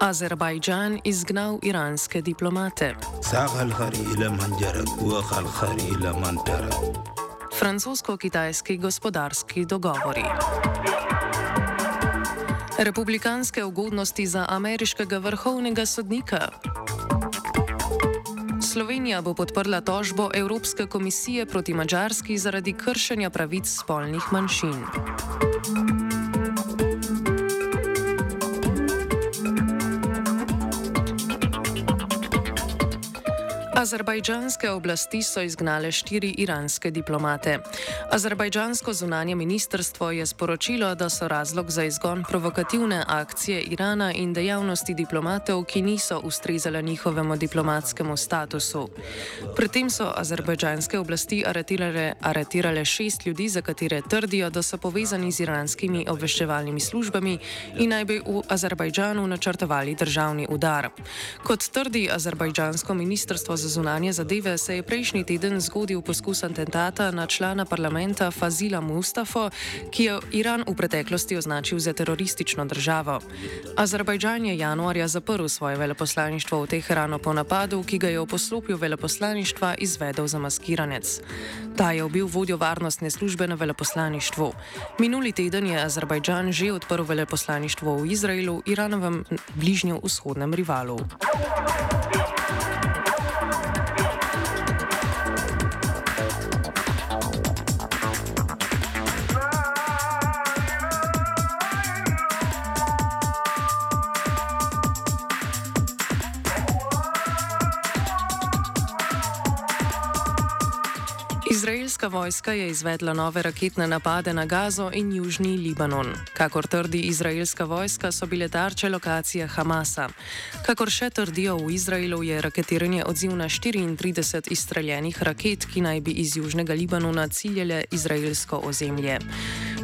Azerbajdžan izgnal iranske diplomate. Francosko-kitajski gospodarski dogovori. Republikanske ugodnosti za ameriškega vrhovnega sodnika. Slovenija bo podprla tožbo Evropske komisije proti Mačarski zaradi kršenja pravic spolnih manjšin. Azerbajdžanske oblasti so izgnale štiri iranske diplomate. Azerbajdžansko zunanje ministrstvo je sporočilo, da so razlog za izgon provokativne akcije Irana in dejavnosti diplomatov, ki niso ustrezale njihovemu diplomatskemu statusu. Pri tem so azerbajdžanske oblasti aretirale, aretirale šest ljudi, za katere trdijo, da so povezani z iranskimi obveščevalnimi službami in naj bi v Azerbajdžanu načrtovali državni udar. Kot trdi azerbajdžansko ministrstvo za zunanje zadeve se je prejšnji teden zgodil poskus atentata na člana parlamenta Fazila Mustafa, ki je Iran v preteklosti označil za teroristično državo. Azerbajdžan je januarja zaprl svoje veleposlaništvo v Teheranu po napadu, ki ga je v poslopju veleposlaništva izvedel zamaskiranec. Ta je ubil vodjo varnostne službe na veleposlaništvu. Minuli teden je Azerbajdžan že odprl veleposlaništvo v Izraelu, Iranovem bližnjem vzhodnem rivalu. Yeah. Izraelska vojska je izvedla nove raketne napade na Gazo in južni Libanon. Kakor trdi izraelska vojska, so bile tarče lokacije Hamasa. Kakor še trdijo v Izraelu, je raketiranje odziv na 34 izstreljenih raket, ki naj bi iz južnega Libanona ciljale izraelsko ozemlje.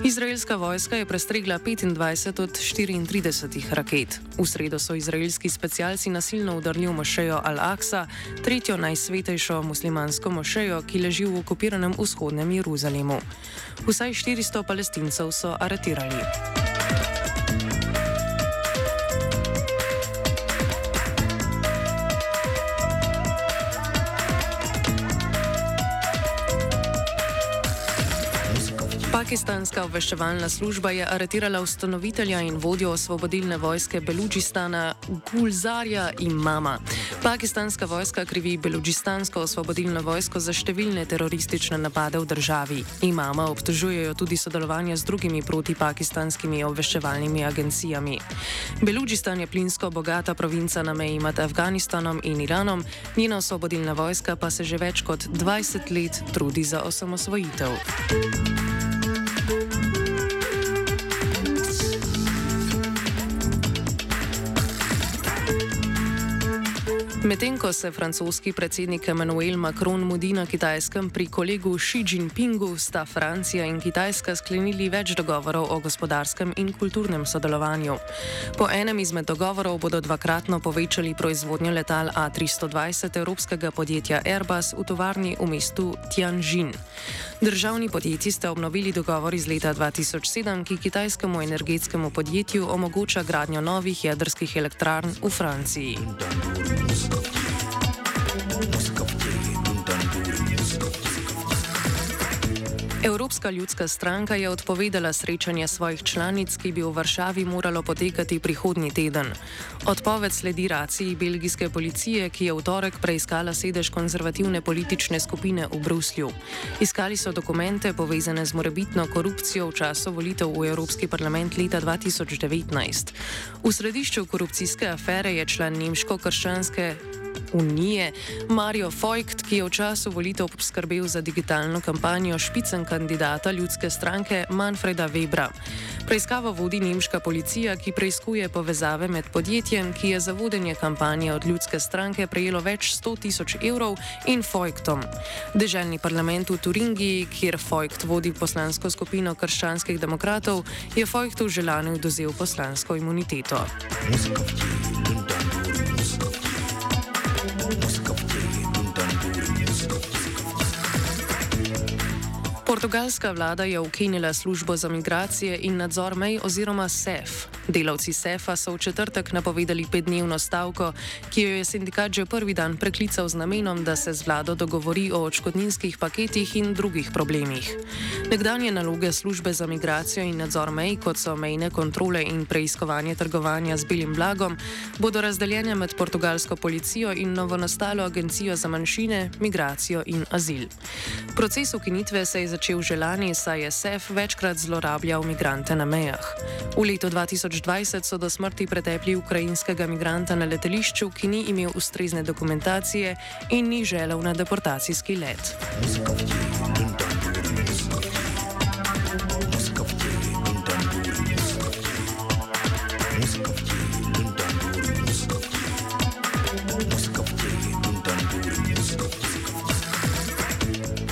Izraelska vojska je prestregla 25 od 34 raket. V sredo so izraelski specialci nasilno udarili v mošejo Al-Aqsa, tretjo najsvetejšo muslimansko mošejo, ki leži v okupiranem vzhodnem Jeruzalemu. Vsaj 400 palestincev so aretirali. Pakistanska obveščevalna služba je aretirala ustanovitelja in vodjo osvobodilne vojske Belučistana Gulzarja Imama. Pakistanska vojska krivi Belučistansko osvobodilno vojsko za številne teroristične napade v državi. Imama obtožujejo tudi sodelovanje z drugimi protipakistanskimi obveščevalnimi agencijami. Belučistan je plinsko bogata provinca na meji med Afganistanom in Iranom, njena osvobodilna vojska pa se že več kot 20 let trudi za osamosvojitev. Thank you Medtem ko se francoski predsednik Emmanuel Macron mudi na kitajskem pri kolegu Xi Jinpingu, sta Francija in Kitajska sklenili več dogovorov o gospodarskem in kulturnem sodelovanju. Po enem izmed dogovorov bodo dvakratno povečali proizvodnjo letal A320 evropskega podjetja Airbus v tovarni v mestu Tianjin. Državni podjetji ste obnovili dogovor iz leta 2007, ki kitajskemu energetskemu podjetju omogoča gradnjo novih jedrskih elektrarn v Franciji. Evropska ljudska stranka je odpovedala srečanje svojih članic, ki bi v Varšavi moralo potekati prihodnji teden. Odpoved sledi raciji belgijske policije, ki je v torek preiskala sedež konzervativne politične skupine v Bruslju. Iskali so dokumente povezane z morebitno korupcijo v času volitev v Evropski parlament leta 2019. V središču korupcijske afere je član nemško-krščanske unije Mario Feucht, ki je v času volitev poskrbel za digitalno kampanjo špicen kandidata ljudske stranke Manfreda Webra. Preiskavo vodi nemška policija, ki preiskuje povezave med podjetjem, ki je za vodenje kampanje od ljudske stranke prejelo več 100 tisoč evrov, in Feuchtom. Deželni parlament v Turingiji, kjer Feucht vodi poslansko skupino krščanskih demokratov, je Feuchtu želani oduzel poslansko imuniteto. Muzika. Portugalska vlada je ukinila službo za migracije in nadzor mej oziroma SEF. Delavci SEF-a so v četrtek napovedali petdnevno stavko, ki jo je sindikat že prvi dan preklical z namenom, da se z vlado dogovori o očkodninskih paketih in drugih problemih. Nekdanje naloge službe za migracijo in nadzor mej, kot so mejne kontrole in preiskovanje trgovanja z belim blagom, bodo razdeljene med portugalsko policijo in novonastalo agencijo za manjšine, migracijo in azil. Proces ukinitve se je začel že lani, saj je SEF večkrat zlorabljal migrante na mejah. V letu 2020 so do smrti pretepli ukrajinskega migranta na letališču, ki ni imel ustrezne dokumentacije in ni želel na deportacijski let.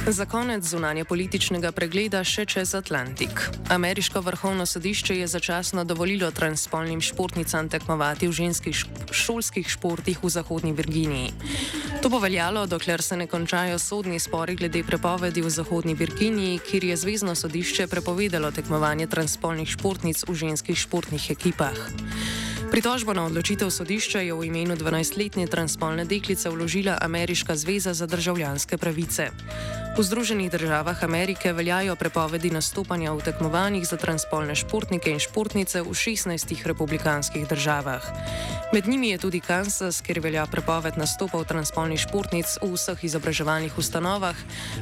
Za konec zunanje političnega pregleda še čez Atlantik. Ameriško vrhovno sodišče je začasno dovolilo transspolnim športnicam tekmovati v ženskih šolskih športih v Zahodnji Virginiji. To bo veljalo, dokler se ne končajo sodni spori glede prepovedi v Zahodnji Virginiji, kjer je Zvezdno sodišče prepovedalo tekmovanje transspolnih športnic v ženskih športnih ekipah. Pritožbo na odločitev sodišča je v imenu 12-letne transpolne deklice vložila Ameriška zveza za državljanske pravice. V Združenih državah Amerike veljajo prepovedi nastopanja v tekmovanjih za transpolne športnike in športnice v 16 republikanskih državah. Med njimi je tudi Kansas, kjer velja prepoved nastopov transpolnih športnic v vseh izobraževalnih ustanovah,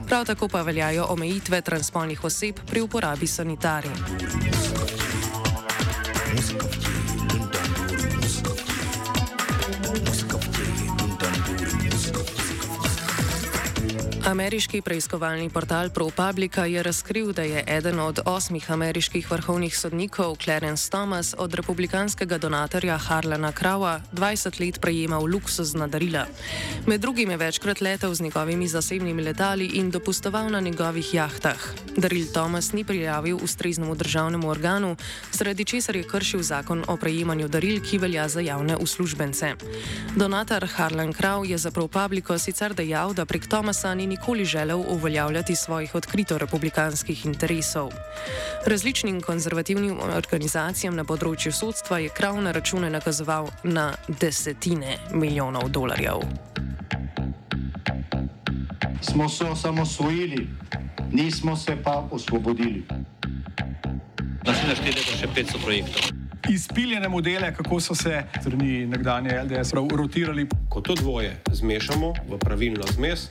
prav tako pa veljajo omejitve transpolnih oseb pri uporabi sanitarij. Ameriški preiskovalni portal ProPublica je razkril, da je eden od osmih ameriških vrhovnih sodnikov, Clarence Thomas, od republikanskega donatorja Harlana Kraua 20 let prejemal luksuzna darila. Med drugim je večkrat letel z njegovimi zasebnimi letali in dopustoval na njegovih jahtah. Daril Thomas ni prijavil ustreznemu državnemu organu, zaradi česar je kršil zakon o prejemanju daril, ki velja za javne uslužbence. Donator Harlan Krau je za ProPublico sicer dejal, da prek Thomasa ni nikoli želel uveljavljati svojih odkrito republikanskih interesov. Različnim konzervativnim organizacijam na področju sodstva je krav na račune nakazoval na desetine milijonov dolarjev. Smo se osamosvojili, nismo se pa osvobodili. Naslednje število je še 500 projektov. Izpiljene modele, kako so se strani nekdanje LDS rotirali. Ko to dvoje zmešamo v pravilno zmes,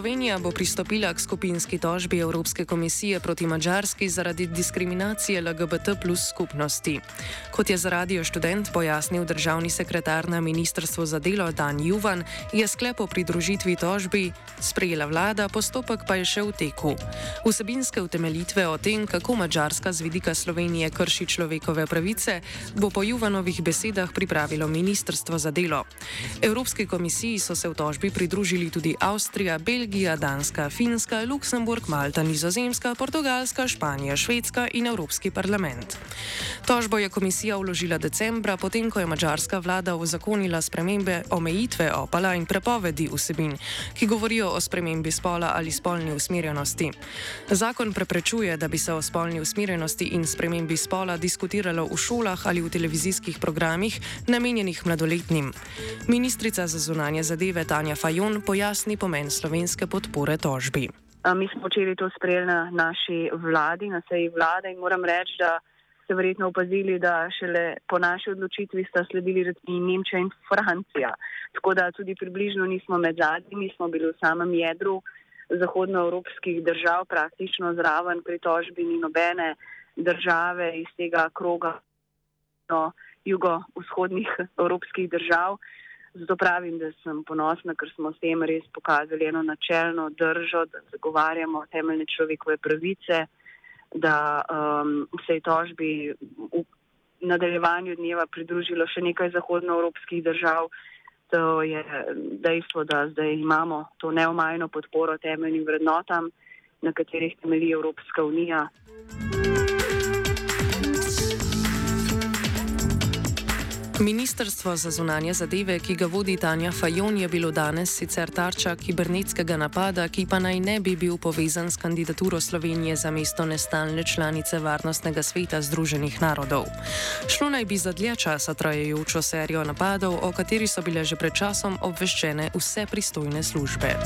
Slovenija bo pristopila k skupinski tožbi Evropske komisije proti Mačarski zaradi diskriminacije LGBT plus skupnosti. Kot je za radio študent pojasnil državni sekretar na Ministrstvu za delo Dan Juvan, je sklep o pridružitvi tožbi sprejela vlada, postopek pa je še v teku. Vsebinske utemeljitve o tem, kako Mačarska z vidika Slovenije krši človekove pravice, bo po Juvanovih besedah pripravilo Ministrstvo za delo. Evropski komisiji so se v tožbi pridružili tudi Avstrija, Belgija, Belgija, Danska, Finska, Luksemburg, Malta, Nizozemska, Portugalska, Španija, Švedska in Evropski parlament. Tožbo je komisija vložila decembra, potem ko je mačarska vlada uzakonila spremembe omejitve opala in prepovedi vsebin, ki govorijo o spremembi spola ali spolni usmerjenosti. Zakon preprečuje, da bi se o spolni usmerjenosti in spremembi spola diskutiralo v šolah ali v televizijskih programih, namenjenih mladoletnim. Ministrica za zunanje zadeve Tanja Fajon pojasni pomen slovenskega slovenske podpore tožbi. Mi smo včeraj to sprejeli na naši vladi, na seji vlade in moram reči, da ste verjetno opazili, da šele po naši odločitvi sta sledili in Nemčija in Francija. Tako da tudi približno nismo med zadnjimi, smo bili v samem jedru zahodnoevropskih držav, praktično zraven pri tožbi ni nobene države iz tega kroga no, jugovzhodnih evropskih držav. Zato pravim, da sem ponosna, ker smo s tem res pokazali eno načelno držo, da zagovarjamo temeljne človekove pravice, da um, vsej tožbi nadaljevanju dneva pridružilo še nekaj zahodnoevropskih držav. To je dejstvo, da zdaj imamo to neomajno podporo temeljnim vrednotam, na katerih temelji Evropska unija. Ministrstvo za zunanje zadeve, ki ga vodi Tanja Fajon, je bilo danes sicer tarča kibernetskega napada, ki pa naj ne bi bil povezan s kandidaturo Slovenije za mesto nestalne članice Varnostnega sveta Združenih narodov. Šlo naj bi za dlje časa trajajočo serijo napadov, o kateri so bile že pred časom obveščene vse pristojne službe.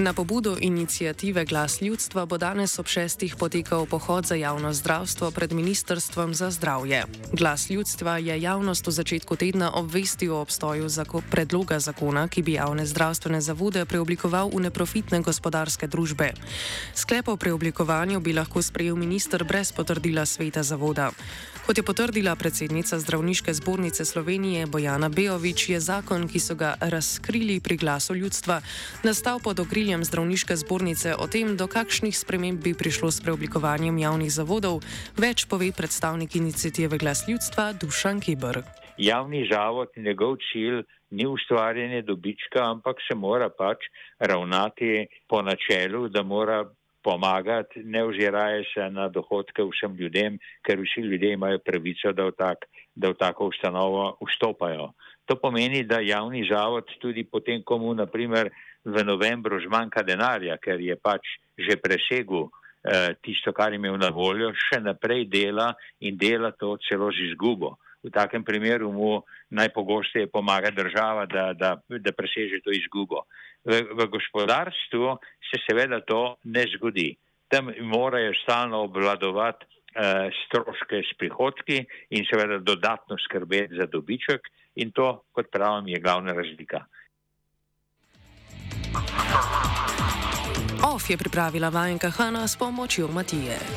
Na pobudo inicijative Glas ljudstva bo danes ob šestih potekal pohod za javno zdravstvo pred Ministrstvom za zdravje. Glas ljudstva je javnost v začetku tedna obvestil o obstoju zako predloga zakona, ki bi javne zdravstvene zavode preoblikoval v neprofitne gospodarske družbe. Sklep o preoblikovanju bi lahko sprejel minister brez potrdila sveta zavoda. Kot je potrdila predsednica Zdravniške zbornice Slovenije Bojana Bejovič, je zakon, ki so ga razkrili pri glasu ljudstva, nastal pod okriljem Zdravniške zbornice o tem, do kakšnih sprememb bi prišlo s preoblikovanjem javnih zavodov, več pove predstavnik inicijative Glas ljudstva Dušan Kibr. Javni zavod njegov cilj ni ustvarjanje dobička, ampak se mora pač ravnati po načelu, da mora pomagati, ne oziraje se na dohodke vsem ljudem, ker vsi ljudje imajo pravico, da v, tak, da v tako ustanovo vstopajo. To pomeni, da javni zavod tudi potem, ko mu naprimer v novembru zmanjka denarja, ker je pač že presegel eh, tisto, kar je imel na voljo, še naprej dela in dela to celo z izgubo. V takem primeru mu najpogosteje pomaga država, da, da, da preseže to izgubo. V, v gospodarstvu se seveda to ne zgodi. Tam morajo stalno obvladovati eh, stroške s prihodki in seveda dodatno skrbeti za dobiček in to, kot pravim, je glavna razlika. OF je pripravila vajenka Hanna s pomočjo Matije.